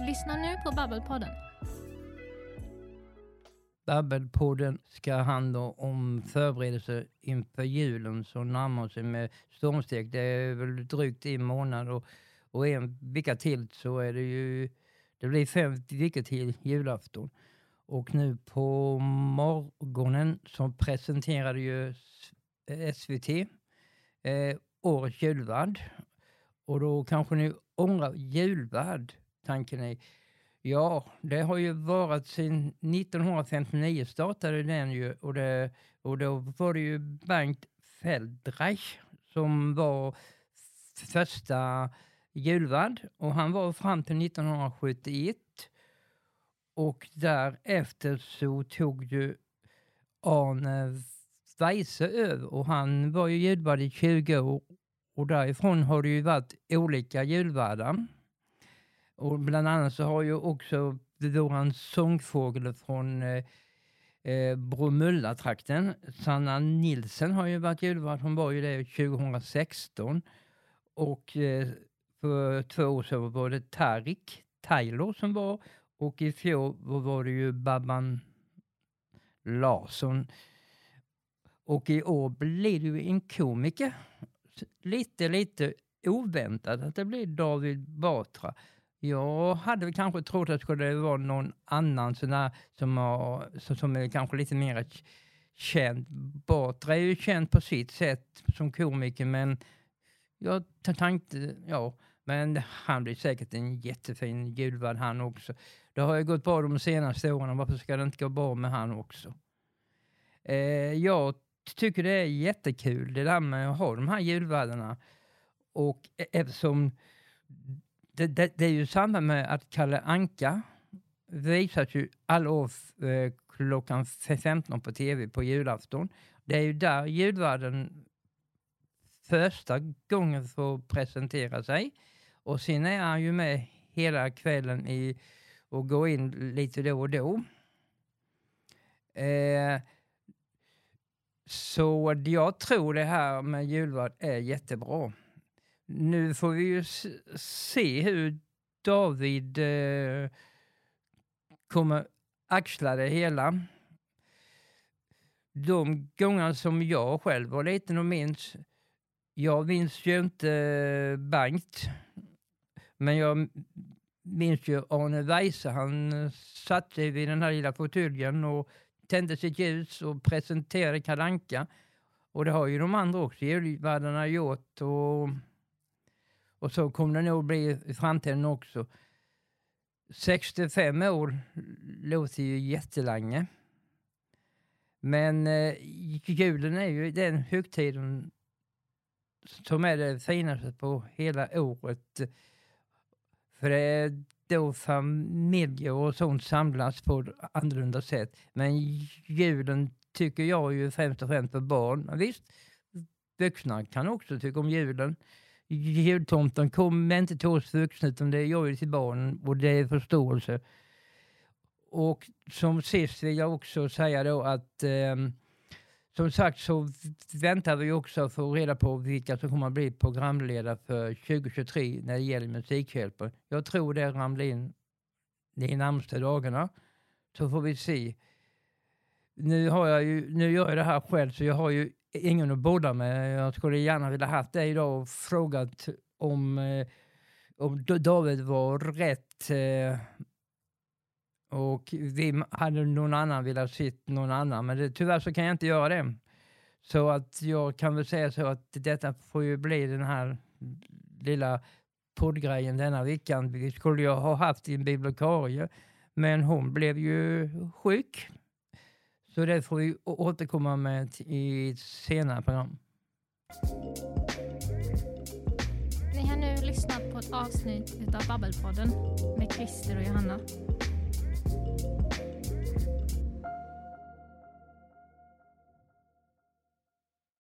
lyssnar nu på Babbelpodden. Babbelpodden ska handla om förberedelser inför julen som närmar sig med stormsteg. Det är väl drygt en månad och, och en vecka till så är det ju det blir fem veckor till julafton. Och nu på morgonen så presenterade ju SVT eh, årets julvärd. Och då kanske ni ångrar julvärd, tanken är, Ja, det har ju varit sedan 1959 startade den ju och, det, och då var det ju Bengt Feldreich som var första julvärd och han var fram till 1971. Och därefter så tog ju Arne Weise över och han var ju julvärd i 20 år och därifrån har det ju varit olika julvärdar. Och bland annat så har ju också våran sångfågel från eh, eh Bromölla-trakten, Sanna Nilsen har ju varit julvärd. Hon var ju det 2016. Och eh, för två år sedan var det Tarik Taylor som var och i fjol var det ju Babban Larsson. Och i år blir det ju en komiker. Lite, lite oväntat att det blir David Batra. Jag hade väl kanske trott att det skulle vara någon annan sån som, har, som är kanske lite mer känd. Batra är ju känd på sitt sätt som komiker men jag tänkte, ja, men han blir säkert en jättefin julvärd han också. Det har ju gått bra de senaste åren, varför ska det inte gå bra med han också? Eh, jag tycker det är jättekul det där med att ha de här julvärdarna. Och e- eftersom det, det, det är ju samma med att Kalle Anka visas ju alla år eh, klockan 15 på tv på julafton. Det är ju där julvärden första gången får presentera sig. Och sen är han ju med hela kvällen i, och går in lite då och då. Eh, så jag tror det här med julvärd är jättebra. Nu får vi ju se hur David eh, kommer axla det hela. De gånger som jag själv var liten och minns, jag minns ju inte Bengt, men jag minns ju Arne Weise, han satt sig vid den här lilla fåtöljen och tände sitt ljus och presenterade Kalanka. Och det har ju de andra också, julvärdarna gjort. Och och så kommer det nog bli i framtiden också. 65 år låter ju jättelänge. Men eh, julen är ju den högtiden som är det finaste på hela året. För det är då familjer och sånt samlas på ett annorlunda sätt. Men julen tycker jag ju främst och främst för barn. Visst, vuxna kan också tycka om julen jultomten kommer inte till oss vuxna utan det gör ju till barnen och det är förståelse. Och som sist vill jag också säga då att eh, som sagt så väntar vi också att få reda på vilka som kommer att bli programledare för 2023 när det gäller Musikhjälpen. Jag tror det ramlar in de närmaste dagarna. Så får vi se. Nu, har jag ju, nu gör jag det här själv så jag har ju ingen att bodda med. Jag skulle gärna vilja haft dig idag och frågat om, eh, om David var rätt eh, och vi hade någon annan velat se någon annan, men det, tyvärr så kan jag inte göra det. Så att jag kan väl säga så att detta får ju bli den här lilla poddgrejen denna veckan. Vi skulle ju ha haft en bibliotekarie, men hon blev ju sjuk så det får vi återkomma med i ett senare program. Ni har nu lyssnat på ett avsnitt av Babbelpodden med Christer och Johanna.